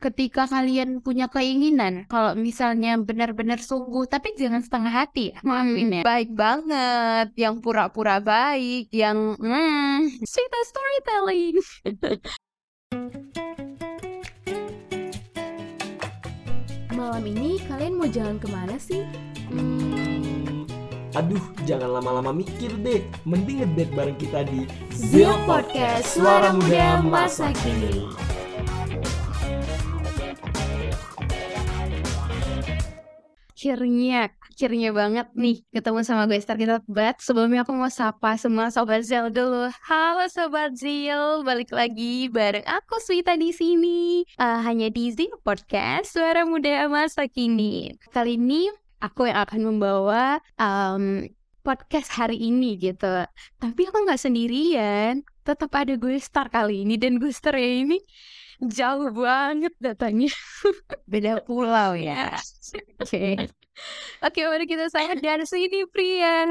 ketika kalian punya keinginan, kalau misalnya benar-benar sungguh, tapi jangan setengah hati, maafin ya. Baik banget, yang pura-pura baik, yang hmm, sweet storytelling. Malam ini kalian mau jalan ke mana sih? Hmm, aduh, jangan lama-lama mikir deh. Mending ngedate bareng kita di Zil Podcast Suara Muda Masa Kini. Akhirnya akhirnya banget nih ketemu sama gue Star kita But sebelumnya aku mau sapa semua Sobat Zil dulu. Halo Sobat Zil. Balik lagi bareng aku Swita di sini. Uh, Hanya di Zil Podcast Suara Muda Masa Kini. Kali ini aku yang akan membawa um, podcast hari ini gitu. Tapi aku nggak sendirian. Tetap ada gue Star kali ini. Dan gue Star ya ini jauh banget datanya. Beda pulau ya. Oke. Okay. oke okay, mari kita saya dari sini Pria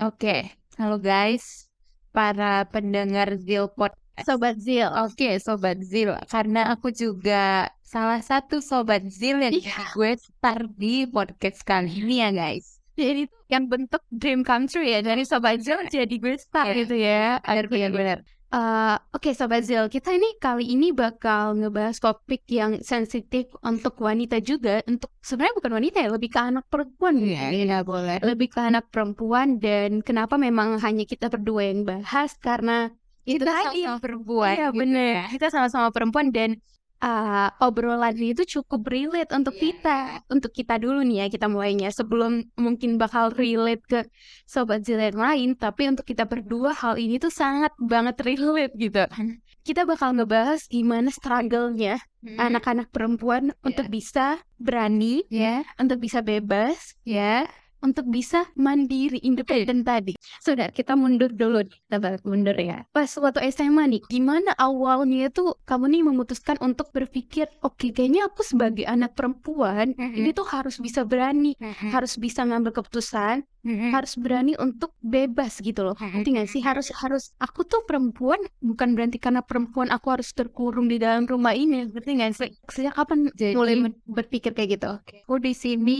oke. Okay. halo guys. Para pendengar Zil Podcast Sobat Zil, oke okay, Sobat Zil. Karena aku juga salah satu Sobat Zil yang yeah. gue start di podcast kali ini ya guys. Jadi itu yang bentuk dream come true ya. Dari Sobat Zil jadi gue start yeah. gitu ya. Benar-benar Uh, Oke okay, Sobat Zil, kita ini kali ini bakal ngebahas topik yang sensitif untuk wanita juga. Untuk sebenarnya bukan wanita ya, lebih ke anak perempuan. Iya, ya, boleh. Lebih ke anak perempuan dan kenapa memang hanya kita berdua yang bahas karena itu tadi perempuan. Iya gitu bener, kita sama-sama perempuan dan uh, obrolan itu cukup relate untuk yeah. kita, untuk kita dulu nih ya kita mulainya sebelum mungkin bakal relate ke sobat zilet lain, tapi untuk kita berdua hal ini tuh sangat banget relate gitu. Kita bakal ngebahas gimana struggle-nya hmm. anak-anak perempuan yeah. untuk bisa berani, yeah. untuk bisa bebas, ya, untuk bisa mandiri independen tadi. Sudah kita mundur dulu nih, kita mundur ya. Pas waktu SMA nih, gimana awalnya tuh kamu nih memutuskan untuk berpikir, oke okay, kayaknya aku sebagai anak perempuan mm -hmm. ini tuh harus bisa berani, mm -hmm. harus bisa ngambil keputusan, harus berani untuk bebas gitu loh. Ngerti gak sih? Harus harus aku tuh perempuan bukan berarti karena perempuan aku harus terkurung di dalam rumah ini. Ngerti gak sih? Sejak kapan Jadi, mulai berpikir kayak gitu? Okay. Aku di sini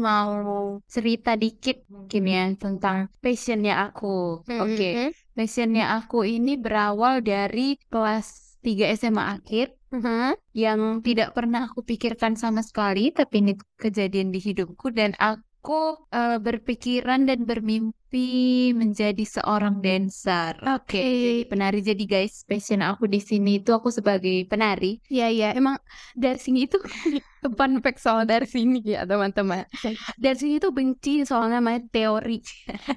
mau cerita dikit mungkin ya tentang passionnya aku. Oke. Okay. Passionnya aku ini berawal dari kelas 3 SMA akhir uh-huh. yang tidak pernah aku pikirkan sama sekali tapi ini kejadian di hidupku dan aku aku uh, berpikiran dan bermimpi menjadi seorang dancer. Oke, okay. penari jadi guys, passion aku di sini itu aku sebagai penari. Iya iya, emang dari sini itu fun fact soal dari sini ya teman-teman. Dari sini tuh benci soal namanya teori.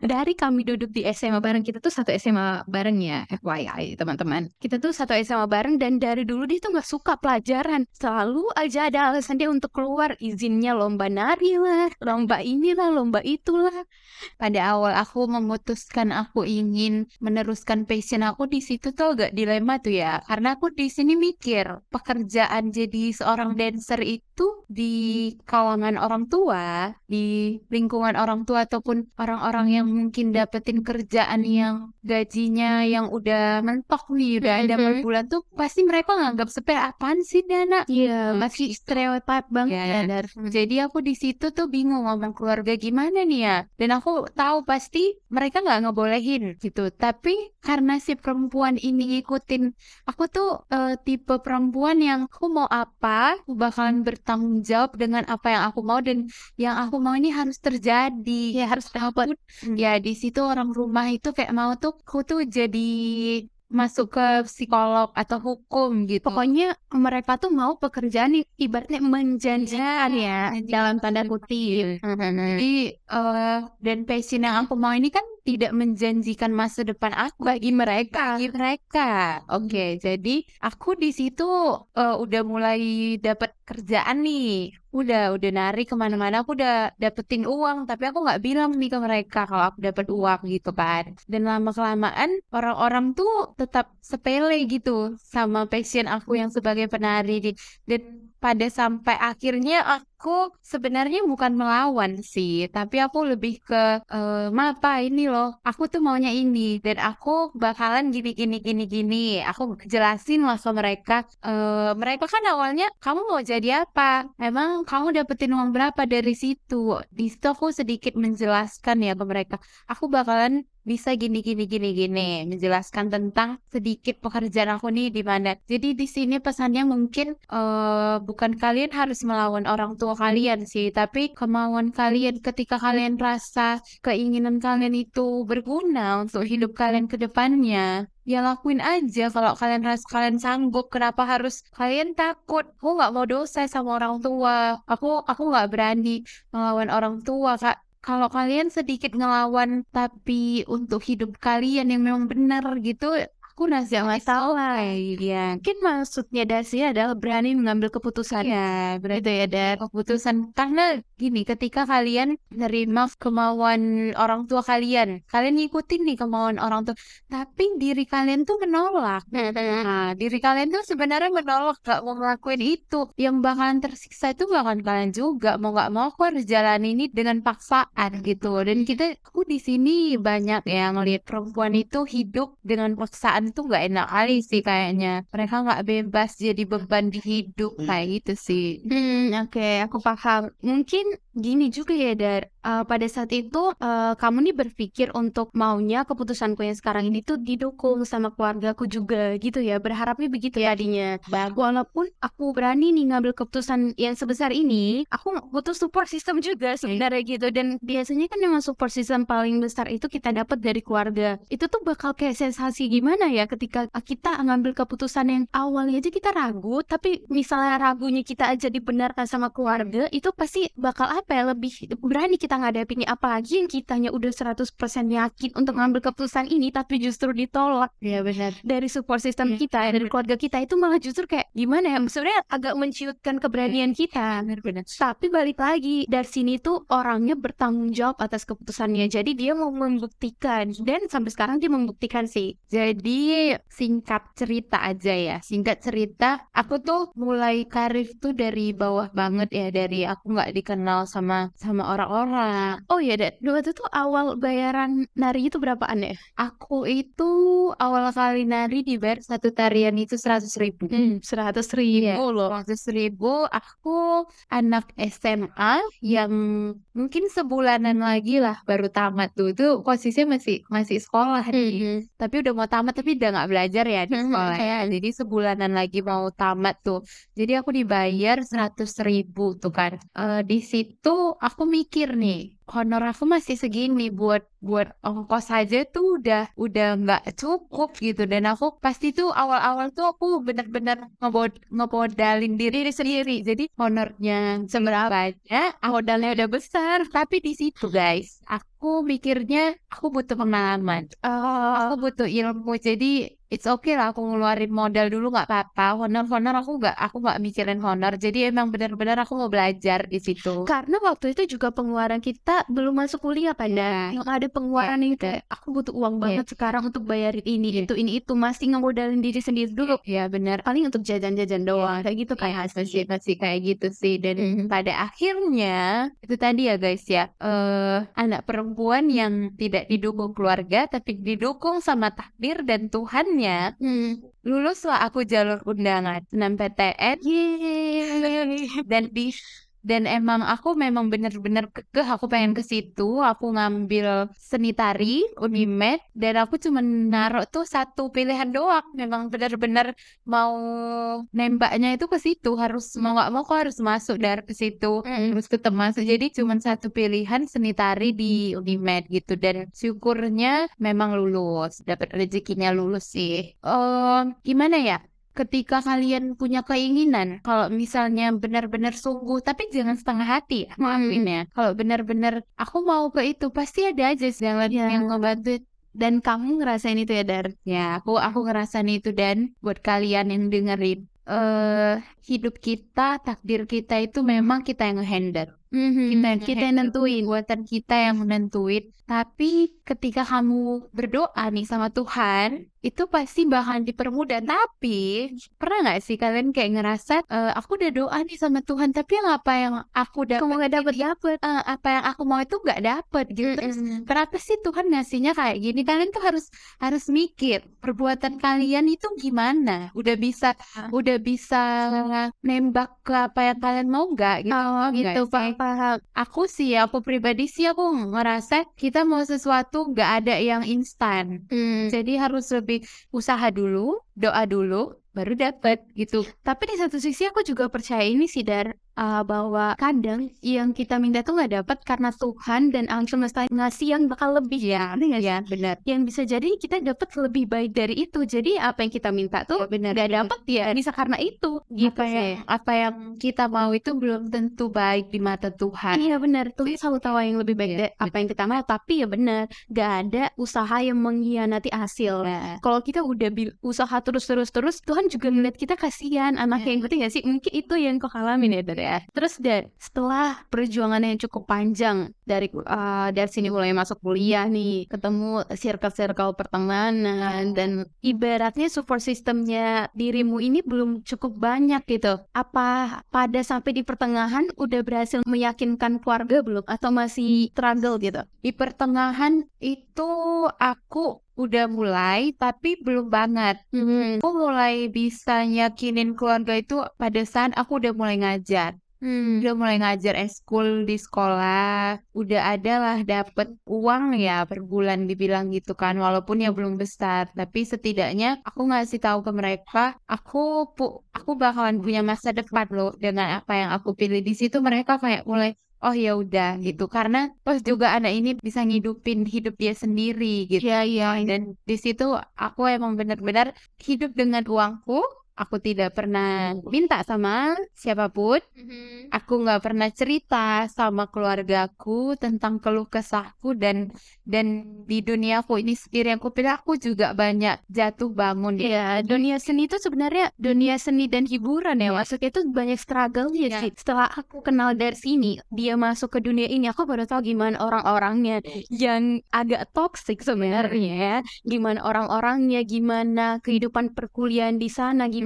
Dari kami duduk di SMA bareng kita tuh satu SMA bareng ya, FYI teman-teman. Kita tuh satu SMA bareng dan dari dulu dia tuh nggak suka pelajaran. Selalu aja ada alasan dia untuk keluar izinnya lomba nari lah, lomba inilah, lomba itulah. Pada awal aku memutuskan aku ingin meneruskan passion aku di situ tuh agak dilema tuh ya, karena aku di sini mikir pekerjaan jadi seorang dancer itu itu di kalangan orang tua, di lingkungan orang tua ataupun orang-orang yang mungkin dapetin kerjaan yang gajinya yang udah mentok nih, udah ada per bulan tuh pasti mereka nganggap sepele apaan sih Dana? Iya, masih stereotip banget ya. ya. Jadi aku di situ tuh bingung ngomong keluarga gimana nih ya. Dan aku tahu pasti mereka nggak ngebolehin gitu. Tapi karena si perempuan ini ngikutin, aku tuh uh, tipe perempuan yang aku mau apa, aku bakalan ber bertanggung jawab dengan apa yang aku mau dan yang aku mau ini harus terjadi ya harus dapat ya di situ orang rumah itu kayak mau tuh aku tuh jadi masuk ke psikolog atau hukum gitu. Pokoknya mereka tuh mau pekerjaan ibaratnya menjanjikan ya, ya dalam tanda kutip. Jadi uh, dan passion yang aku mau ini kan tidak menjanjikan masa depan aku bagi mereka. Bagi mereka. Oke, okay, jadi aku di situ uh, udah mulai dapat kerjaan nih. Udah, udah nari ke mana-mana aku udah dapetin uang, tapi aku nggak bilang nih ke mereka kalau aku dapet uang gitu kan. Dan lama kelamaan orang-orang tuh tetap sepele gitu sama passion aku yang sebagai penari. Dan pada sampai akhirnya aku sebenarnya bukan melawan sih, tapi aku lebih ke eh apa ini loh, aku tuh maunya ini dan aku bakalan gini gini gini gini. Aku jelasin lah ke mereka. eh mereka kan awalnya kamu mau jadi apa? Emang kamu dapetin uang berapa dari situ? Di situ aku sedikit menjelaskan ya ke mereka. Aku bakalan bisa gini gini gini gini menjelaskan tentang sedikit pekerjaan aku nih di mana. Jadi di sini pesannya mungkin eh bukan kalian harus melawan orang tua kalian sih, tapi kemauan kalian ketika kalian rasa keinginan kalian itu berguna untuk hidup kalian ke depannya. Ya lakuin aja kalau kalian rasa kalian sanggup. Kenapa harus kalian takut? Aku nggak mau dosa sama orang tua. Aku aku nggak berani melawan orang tua kak kalau kalian sedikit ngelawan tapi untuk hidup kalian yang memang benar gitu aku rasa masalah ya Mungkin maksudnya Dasi adalah berani mengambil keputusan. ya berarti ya ada keputusan karena gini ketika kalian nerima kemauan orang tua kalian kalian ngikutin nih kemauan orang tua tapi diri kalian tuh menolak Nah, diri kalian tuh sebenarnya menolak gak mau ngelakuin itu. Yang bakalan tersiksa itu bahkan kalian juga. Mau gak mau aku harus jalan ini dengan paksaan gitu. Dan kita, aku di sini banyak ya ngelihat perempuan itu hidup dengan paksaan tuh gak enak kali sih kayaknya. Mereka gak bebas jadi beban di hidup kayak gitu sih. Hmm, oke, aku paham. Mungkin gini juga ya, Dar. Eh, pada saat itu eh, kamu nih berpikir untuk maunya keputusanku yang sekarang ini tuh didukung sama keluargaku juga gitu ya. Berharapnya begitu tadinya. Walaupun aku berani nih ngambil keputusan yang sebesar ini, aku butuh support system juga sebenarnya gitu. Dan biasanya kan memang support system paling besar itu kita dapat dari keluarga. Itu tuh bakal kayak sensasi gimana ya ketika kita ngambil keputusan yang awalnya aja kita ragu, tapi misalnya ragunya kita aja dibenarkan sama keluarga, itu pasti bakal apa ya lebih berani kita ngadepinnya. Apalagi yang kitanya udah 100% yakin untuk ngambil keputusan ini tapi justru ditolak. Ya benar. dari support system Iya, kita dari keluarga kita itu malah justru kayak gimana ya sebenarnya agak menciutkan keberanian kita. Benar-benar. tapi balik lagi dari sini tuh orangnya bertanggung jawab atas keputusannya. Jadi dia mau membuktikan dan sampai sekarang dia membuktikan sih. Jadi singkat cerita aja ya, singkat cerita, aku tuh mulai karir tuh dari bawah banget ya, dari aku nggak dikenal sama sama orang-orang. oh iya dan waktu itu awal bayaran nari itu berapaan ya Aku itu awal kali nari dibayar satu tarian itu seratus ribu. hmm, seratus ribu Iya, loh seratus ribu. Aku anak SMA yang mungkin sebulanan lagi lah baru tamat tuh. Itu posisinya masih masih sekolah nih. Hmm. Tapi udah mau tamat tapi udah nggak belajar ya di Mhm, sekolah ya. Jadi sebulanan lagi mau tamat tuh. Jadi aku dibayar seratus ribu tuh kan. Eh, di situ aku mikir nih, honor aku masih segini buat buat ongkos aja tuh udah udah nggak cukup gitu. Dan aku pasti tuh awal-awal tuh aku bener-bener ngebod ngebodalin diri sendiri. Jadi honornya seberapa banyak, modalnya udah besar. Tapi di situ guys, aku mikirnya aku butuh pengalaman Oh, aku butuh ilmu jadi it's okay lah aku ngeluarin modal dulu nggak apa-apa. Honor honor aku nggak aku nggak mikirin honor. Jadi emang benar-benar aku mau belajar di situ. Karena waktu itu juga pengeluaran kita belum masuk kuliah Nah, yang ada pengeluaran yang kayak aku butuh uang banget sekarang untuk bayarin ini Iya. itu ini itu. Masih ngemodalin diri sendiri dulu. Ya benar. Paling untuk jajan-jajan doang. Kayak gitu kayak masih masih kayak gitu sih. Dan Mhm. pada akhirnya itu tadi ya guys ya eh anak perempuan yang tidak didukung keluarga tapi didukung sama takdir dan Tuhannya Hmm. luluslah aku jalur undangan SNMPTN Yeay. dan di dan emang aku memang bener-bener kekeh aku pengen ke situ. Aku ngambil seni tari Unimed. Dan aku cuma naruh tuh satu pilihan doang. Memang bener-bener mau nembaknya itu ke situ. Harus mau nggak mau aku harus masuk dari ke situ. Mm. terus tetap masuk. Jadi cuma satu pilihan seni tari di Unimed gitu. Dan syukurnya memang lulus. Dapat rezekinya lulus sih. Eh gimana ya ketika kalian punya keinginan kalau misalnya benar-benar sungguh tapi jangan setengah hati ya maafin ya. Kalau benar-benar aku mau ke itu pasti ada aja jalan Ya. yang ngebantu. Dan kamu ngerasain itu ya Dar? Ya aku aku ngerasain itu dan buat kalian yang dengerin. Eh hidup kita takdir kita itu memang kita yang ngehandle Mhm, kita yang kita yang nentuin. perbuatan kita yang menentuin. Tapi ketika kamu berdoa nih sama Tuhan, itu pasti bakal dipermudah. Tapi pernah nggak sih kalian kayak ngerasa "Eh, aku udah doa nih sama Tuhan, tapi yang apa yang aku dapat Kamu gak dapet dapet. eh, apa yang aku mau itu nggak dapet gitu. Terus Mm-mm. kenapa sih Tuhan ngasihnya kayak gini? Kalian tuh harus harus mikir perbuatan kalian itu gimana? Udah bisa udah bisa nembak ke apa yang kalian mau nggak gitu? Oh nggak gitu sih? Paham. Aku sih, aku pribadi sih aku ngerasa kita mau sesuatu nggak ada yang instan. Hmm. Jadi harus lebih usaha dulu, doa dulu, baru dapet gitu. Tapi di satu sisi aku juga percaya ini sih Dar uh, bahwa kadang yang kita minta tuh nggak dapat karena Tuhan dan alam semesta ngasih yang bakal lebih ya, nggak sih? Ya, benar. Yang bisa jadi kita dapat lebih baik dari itu. Jadi apa yang kita minta tuh Ya, benar. nggak dapat ya bisa karena itu gitu Apa sih. yang apa yang kita mau itu belum tentu baik di mata Tuhan. Iya benar, Tuhan selalu tahu yang lebih baik Iya, dari apa yang kita mau. Tapi ya benar, gak ada usaha yang mengkhianati hasil. Nah, Kalau kita udah usaha terus-terus terus, Tuhan juga ngeliat kita kasihan anaknya Iya. yang ngerti gak sih? Mungkin itu yang kau alamin ya, Dar ya. Terus dan setelah perjuangan yang cukup panjang dari uh, dari sini mulai masuk kuliah nih, ketemu circle-circle pertemanan dan ibaratnya support systemnya dirimu ini belum cukup banyak gitu. Apa pada sampai di pertengahan udah berhasil meyakinkan keluarga belum atau masih struggle gitu? di pertengahan itu aku udah mulai tapi belum banget. Hmm. Aku mulai bisa yakinin keluarga itu pada saat aku udah mulai ngajar. Hmm. Udah mulai ngajar eskul di sekolah, udah ada lah dapet uang ya per bulan dibilang gitu kan, walaupun ya belum besar, tapi setidaknya aku ngasih tahu ke mereka, aku pu aku bakalan punya masa depan loh dengan apa yang aku pilih di situ mereka kayak mulai oh ya udah gitu. Karena terus juga anak ini bisa ngidupin hidup dia sendiri gitu. Iya, iya. dan di situ aku emang benar-benar hidup dengan uangku aku tidak pernah minta sama siapa pun aku nggak pernah cerita sama keluargaku tentang keluh kesahku dan dan di duniaku ini sendiri aku pilih aku juga banyak jatuh bangun ya Iya, dunia seni itu sebenarnya dunia seni dan hiburan ya. Iya. Maksudnya itu banyak struggle ya Iya. sih. Setelah aku kenal dari sini, dia masuk ke dunia ini, aku baru tahu gimana orang-orangnya yang agak toxic sebenarnya ya. Gimana orang-orangnya, gimana kehidupan perkuliahan di sana, gimana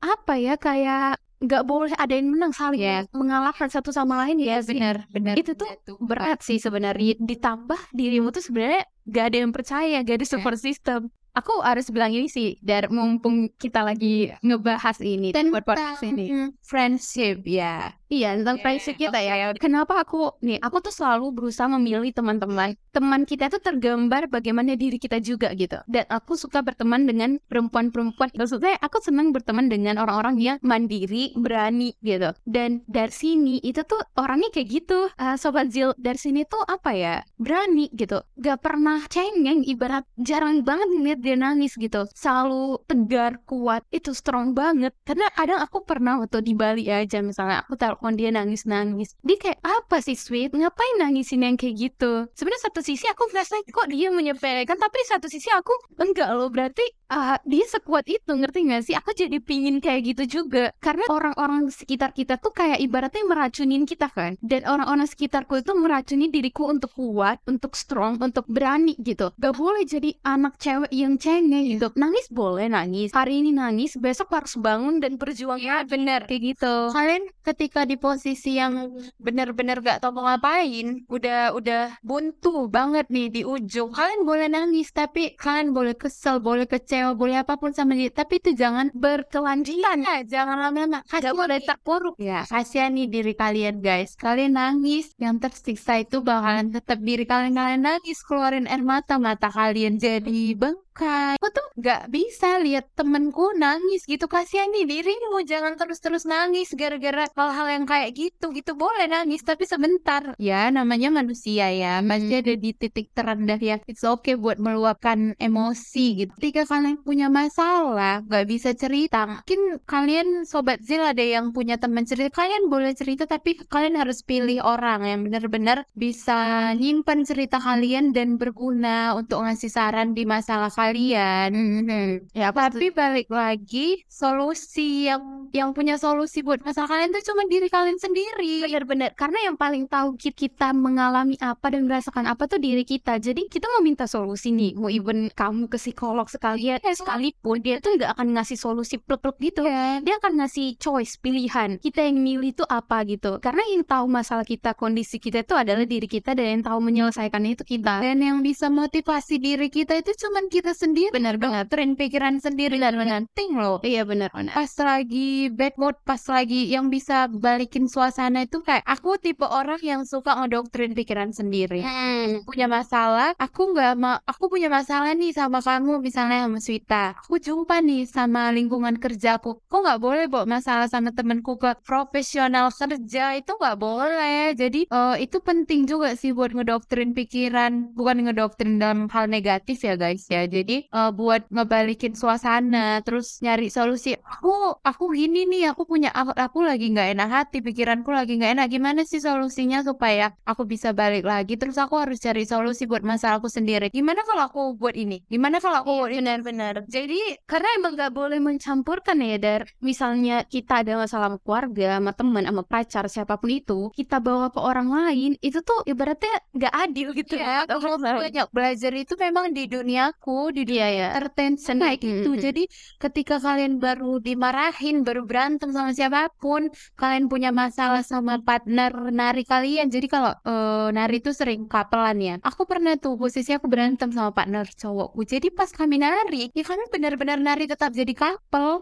apa ya kayak nggak boleh ada yang menang saling Iya. mengalahkan satu sama lain ya sih. benar benar Itu tuh jatuh berat sih sebenarnya. Ditambah dirimu tuh sebenarnya gak ada yang percaya gak ada support system aku harus bilang ini sih dari mumpung kita lagi ngebahas ini buat podcast ini. tentang friendship ya. Iya tentang Oke, prinsip kita ya. kenapa aku nih aku tuh selalu berusaha memilih teman-teman. Teman kita tuh tergambar bagaimana diri kita juga gitu. Dan aku suka berteman dengan perempuan-perempuan. Maksudnya aku senang berteman dengan orang-orang yang mandiri berani gitu. Dan dari sini itu tuh orangnya kayak gitu. Eh, sobat Zil dari sini tuh apa ya? Berani gitu. Gak pernah cengeng ibarat jarang banget ngeliat dia nangis gitu. Selalu tegar kuat itu strong banget. Karena kadang aku pernah waktu di Bali aja misalnya aku telepon dia nangis nangis dia kayak apa sih sweet? Ngapain nangisin yang kayak gitu? Sebenarnya satu sisi aku merasa kok dia menyepelekan tapi satu sisi aku enggak loh berarti ah, dia sekuat itu ngerti gak sih? Aku jadi pingin kayak gitu juga. Karena orang-orang sekitar kita tuh kayak ibaratnya meracunin kita kan. Dan orang-orang sekitarku itu meracuni diriku untuk kuat untuk strong untuk berani gitu. Gak boleh jadi anak cewek yang cengeng gitu. Nangis boleh nangis. Hari ini nangis besok harus bangun dan berjuang ya benar kayak gitu. Kalian ketika di posisi yang benar-benar gak tahu mau ngapain udah udah buntu banget nih di ujung. Kalian boleh nangis tapi kalian boleh kesel boleh kecewa boleh apa pun sama dia. Tapi itu jangan berkelanjutan. Ya jangan lama-lama. Kasih boleh. terpuruk ya kasihani diri kalian guys. Kalian nangis yang tersiksa itu bakalan tetap diri kalian. Kalian nangis keluarin air mata mata kalian. Jadi bengkak aku tuh nggak bisa lihat temenku nangis gitu. Kasihani dirimu jangan terus-terus nangis gara-gara hal-hal yang kayak gitu. Gitu boleh nangis tapi sebentar. Ya namanya manusia ya. Pasti ada di titik terendah ya. It's okay buat meluapkan emosi gitu. Ketika kalian punya masalah nggak bisa cerita. Mungkin kalian sobat zil ada yang punya teman cerita. Kalian boleh cerita tapi kalian harus pilih orang yang benar-benar bisa nyimpan cerita kalian dan berguna untuk ngasih saran di masalah kalian kalian. Mhm. Ya, Tapi balik lagi, solusi yang yang punya solusi buat masalah kalian tuh cuma diri kalian sendiri. Benar-benar, karena yang paling tahu ki- kita mengalami apa dan merasakan apa tuh diri kita. Jadi kita mau minta solusi nih, mau even kamu ke psikolog sekalian, eh, sekalipun dia tuh nggak akan ngasih solusi plek-plek gitu. Dia akan ngasih choice, pilihan. Kita yang milih itu apa gitu. Karena yang tahu masalah kita, kondisi kita itu adalah diri kita dan yang tahu menyelesaikannya itu kita. Dan yang bisa motivasi diri kita itu cuman kita sendiri. Benar banget. Doktrin pikiran sendiri. Benar-benar. Penting loh. Iya benar-benar. Pas lagi bad mood, pas lagi yang bisa balikin suasana itu kayak aku tipe orang yang suka ngedoktrin pikiran sendiri. Hmm. punya masalah, aku nggak mau, aku punya masalah nih sama kamu, misalnya sama Swita. Aku jumpa nih sama lingkungan kerjaku. Kok nggak boleh bawa masalah sama temenku ke profesional kerja itu nggak boleh. Jadi eh, itu penting juga sih buat ngedoktrin pikiran, bukan ngedoktrin dalam hal negatif ya guys ya. Jadi eh, buat ngebalikin suasana, terus nyari solusi. Aku aku gini nih, aku punya aku, aku lagi nggak enak hati, pikiranku lagi nggak enak. Gimana sih solusinya supaya aku bisa balik lagi? Terus aku harus cari solusi buat masalahku sendiri. Gimana kalau aku buat ini? Gimana kalau aku buat ini? Benar-benar. Jadi karena emang nggak boleh mencampurkan ya Dar. Misalnya kita ada masalah sama keluarga, sama teman, sama pacar, siapa pun itu, kita bawa ke orang lain, itu tuh ibaratnya nggak adil gitu Ya, ya. aku banyak belajar itu memang di duniaku, di dunia Iya ya. entertain kayak gitu. Mm-mm. Jadi ketika kalian baru dimarahin, baru berantem sama siapa pun, kalian punya masalah sama partner nari kalian. Jadi kalau eh, nari itu sering kapelan ya. Aku pernah tuh posisi aku berantem sama partner cowokku. Jadi pas kami nari, ya kami benar-benar nari tetap jadi couple.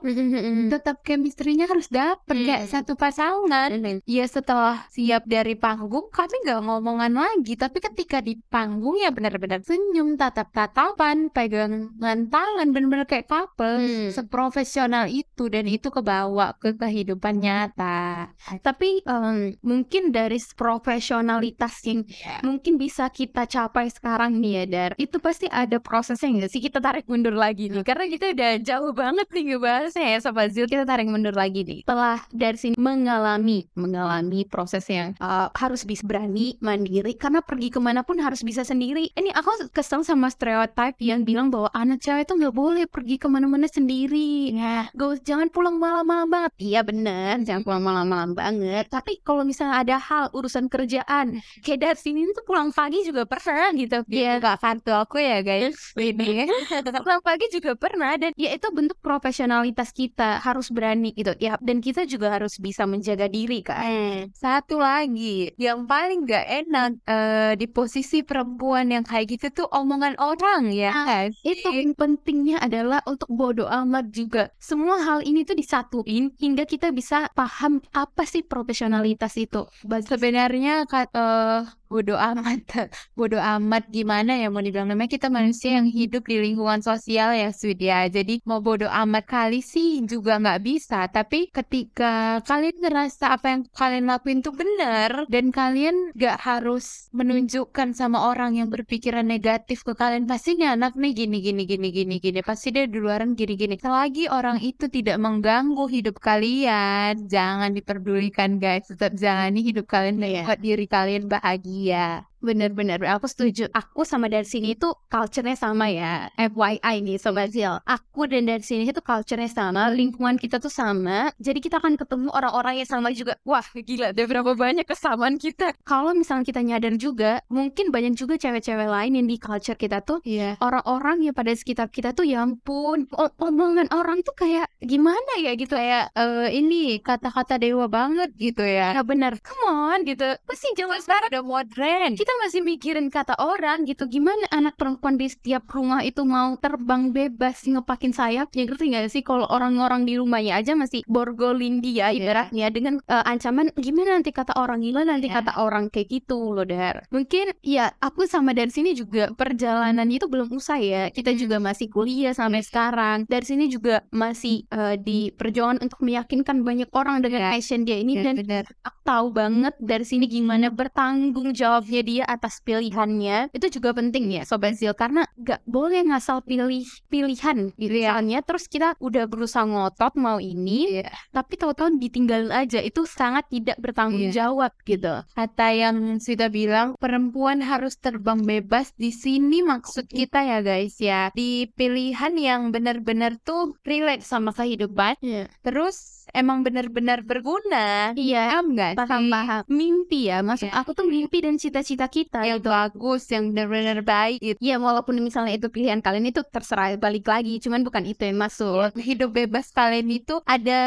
Tetap chemistry-nya harus dapet kayak Mm. satu pasangan. Ya setelah siap dari panggung kami nggak ngomongan lagi tapi ketika di panggung ya benar-benar senyum tatap-tatapan pegangan tangan benar-benar kayak couple Hmm. seprofesional itu dan itu kebawa ke kehidupan nyata. Tapi em, mungkin dari profesionalitas yang mungkin bisa kita capai sekarang nih ya Dar Itu pasti ada prosesnya nggak sih? Kita tarik mundur lagi nih Karena kita udah jauh banget nih ngebahasnya ya Sobat Zil Kita tarik mundur lagi nih. Setelah dari sini mengalami Mengalami proses yang uh, harus bisa berani, mandiri Karena pergi ke mana pun harus bisa sendiri. Ini aku kesel sama stereotype yang bilang bahwa anak cewek itu nggak boleh pergi ke mana-mana sendiri ya Gak jangan pulang malam-malam banget. Iya bener, jangan pulang malam-malam banget. Tapi kalau misalnya ada hal urusan kerjaan, kayak dari sini tuh pulang pagi juga pernah gitu. Iya, nggak kartu aku ya guys. Ini. pulang pagi juga pernah dan ya itu bentuk profesionalitas kita harus berani gitu. Ya dan kita juga harus bisa menjaga diri kan. Satu lagi, yang paling gak enak eh, di posisi perempuan yang kayak gitu tuh omongan orang ya. Ah, kan? Itu yang pentingnya adalah untuk bodo amat juga. Semua hal ini tuh disatuin hingga kita bisa paham apa sih profesionalitas itu. sebenarnya ka- eh bodo amat bodo amat gimana ya mau dibilang? Namanya kita manusia yang hidup di lingkungan sosial ya Sud ya. Jadi mau bodo amat kali sih juga nggak bisa. Tapi ketika kalian ngerasa apa yang kalian lakuin tuh benar dan kalian nggak harus menunjukkan sama orang yang berpikiran negatif ke kalian pasti nih anak nih gini gini gini gini gini pasti dia di luaran gini gini selagi orang itu tidak mengganggu hidup kalian jangan diperdulikan guys. Tetap jalani hidup kalian Iya. buat diri kalian bahagia Bener-bener, aku setuju. Aku sama dari sini tuh culture-nya sama ya. FYI nih Sobat Zil. Aku dan dari sini itu culture-nya sama, lingkungan kita tuh sama. Jadi kita akan ketemu orang-orang yang sama juga. Wah gila, ada berapa banyak kesamaan kita. Kalau misalnya kita nyadar juga, mungkin banyak juga cewek-cewek lain yang di culture kita tuh iya orang-orang yang pada sekitar kita tuh ya ampun omongan orang tuh kayak gimana ya gitu kayak eh, ini kata-kata dewa banget gitu ya ya benar come on gitu pasti zaman sekarang udah modern kita masih mikirin kata orang gitu. Gimana anak perempuan di setiap rumah itu mau terbang bebas ngepakin sayapnya ngerti nggak sih? Kalau orang-orang di rumahnya aja masih borgolin dia ibaratnya. Dengan eh, ancaman gimana nanti kata orang? Gimana nanti Iya. kata orang kayak gitu loh dar. Mungkin ya aku sama dari sini juga perjalanan itu belum usai ya. Kita juga masih kuliah sampai sekarang. Dari sini juga masih eh, di perjuangan untuk meyakinkan banyak orang dengan passion dia ini Ya, dan benar. aku tahu banget dari sini gimana bertanggung jawabnya dia dia atas pilihannya itu juga penting ya Sobat Zil karena nggak boleh ngasal pilih pilihan gitu Iya. Soalnya terus kita udah berusaha ngotot mau ini Iya. tapi tahu-tahu ditinggalin aja itu sangat tidak bertanggung Iya. jawab gitu Kata yang sudah bilang perempuan harus terbang bebas di sini maksud kita ya guys ya di pilihan yang benar-benar tuh relate sama kehidupan Iya. terus emang benar-benar berguna Iya paham nggak paham sih? paham mimpi ya maksud Iya. aku tuh mimpi dan cita-cita kita yang gitu bagus yang benar-benar baik gitu. ya walaupun misalnya itu pilihan kalian itu terserah balik lagi cuman bukan itu yang masuk hidup bebas kalian itu ada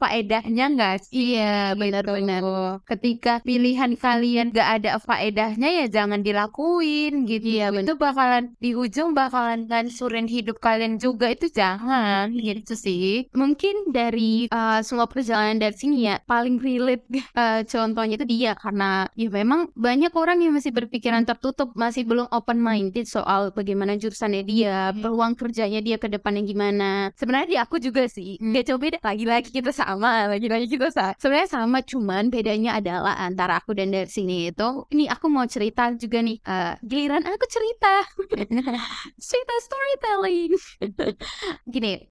faedahnya nggak sih? iya benar-benar Tuh. Ketika pilihan kalian gak ada faedahnya ya jangan dilakuin gitu. Iya, bener. Itu bakalan di ujung bakalan ngancurin hidup kalian juga itu jangan gitu sih. mungkin dari uh, semua perjalanan dari sini ya paling relate uh, contohnya itu dia karena ya memang banyak orang yang masih berpikiran tertutup masih belum open minded soal bagaimana jurusannya dia Hmm. peluang kerjanya dia ke depannya gimana sebenarnya di aku juga sih Hmm. nggak coba beda lagi-lagi kita sama lagi-lagi kita sama sebenarnya sama cuman bedanya adalah antara aku dan dari sini itu ini aku mau cerita juga nih uh, giliran aku cerita cerita storytelling gini